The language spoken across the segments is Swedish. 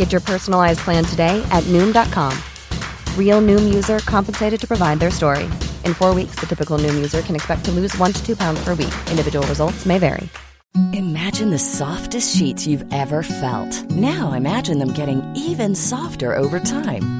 Get your personalized plan today at Noom.com. Real Noom user compensated to provide their story. In four weeks, the typical Noom user can expect to lose one to two pounds per week. Individual results may vary. Imagine the softest sheets you've ever felt. Now imagine them getting even softer over time.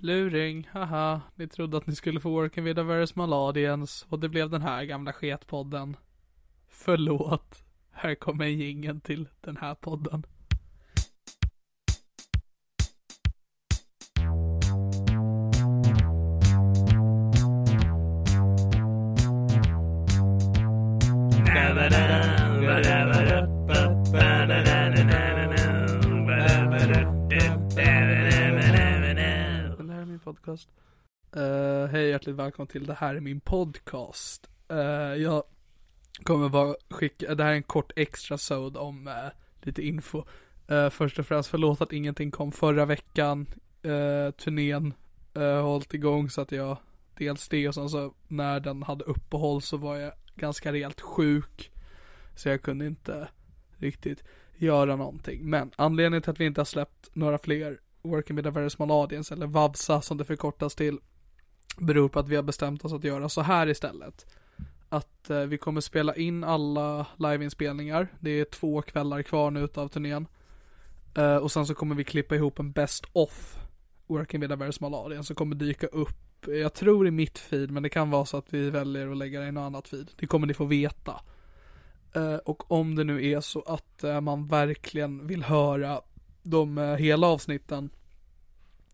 Luring, haha. Ni trodde att ni skulle få Working with a very small audience och det blev den här gamla sketpodden. Förlåt. Här kommer en till den här podden. Det podcast. Uh, hej hjärtligt välkommen till Det här är min podcast. Uh, jag kommer bara skicka, det här är en kort extra sod om uh, lite info. Uh, först och främst förlåt att ingenting kom förra veckan. Uh, turnén uh, hållit igång så att jag dels det och sen så när den hade uppehåll så var jag ganska rejält sjuk. Så jag kunde inte riktigt göra någonting. Men anledningen till att vi inte har släppt några fler Working with a very small audience eller VAVSA som det förkortas till beror på att vi har bestämt oss att göra så här istället. Att eh, vi kommer spela in alla liveinspelningar. Det är två kvällar kvar nu utav turnén. Eh, och sen så kommer vi klippa ihop en best-off Working with a very small audience som kommer dyka upp. Jag tror i mitt feed men det kan vara så att vi väljer att lägga det i något annat feed. Det kommer ni få veta. Eh, och om det nu är så att eh, man verkligen vill höra de eh, hela avsnitten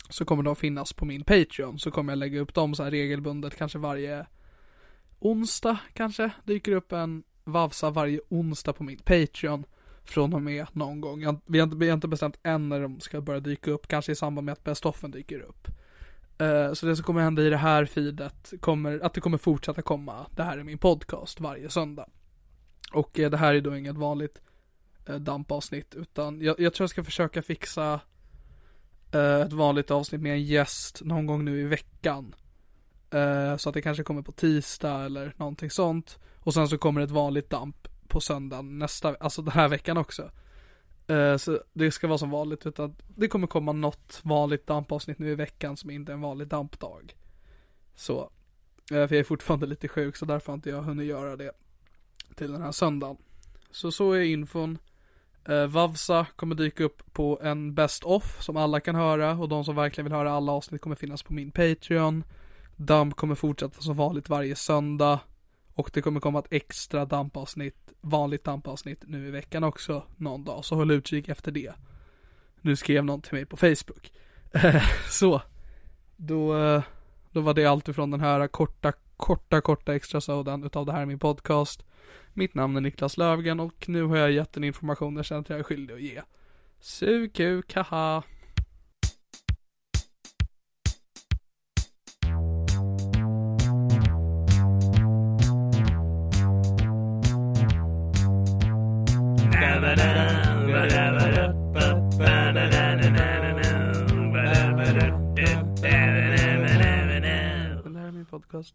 så kommer de finnas på min Patreon. Så kommer jag lägga upp dem så här regelbundet, kanske varje onsdag kanske. Dyker upp en Vavsa varje onsdag på min Patreon. Från och med någon gång. Jag, vi, har inte, vi har inte bestämt än när de ska börja dyka upp. Kanske i samband med att Best Offen dyker upp. Uh, så det som kommer hända i det här feedet kommer, att det kommer fortsätta komma. Det här är min podcast varje söndag. Och uh, det här är då inget vanligt Eh, dampavsnitt utan jag, jag tror jag ska försöka fixa eh, ett vanligt avsnitt med en gäst någon gång nu i veckan. Eh, så att det kanske kommer på tisdag eller någonting sånt. Och sen så kommer ett vanligt damp på söndagen nästa, alltså den här veckan också. Eh, så det ska vara som vanligt utan det kommer komma något vanligt dampavsnitt nu i veckan som inte är en vanlig dampdag. Så, eh, för jag är fortfarande lite sjuk så därför har inte jag hunnit göra det till den här söndagen. Så så är infon. Eh, Vavsa kommer dyka upp på en Best Off som alla kan höra och de som verkligen vill höra alla avsnitt kommer finnas på min Patreon. Damp kommer fortsätta som vanligt varje söndag. Och det kommer komma ett extra dampavsnitt, vanligt dampavsnitt nu i veckan också någon dag. Så håll utkik efter det. Nu skrev någon till mig på Facebook. så. Då, eh, då var det allt ifrån den här korta, korta, korta extra sodan utav det här är min podcast. Mitt namn är Niklas Lövgren och nu har jag gett en information jag känner att jag är skyldig att ge. Sug kuk, haha. Det här är min podcast.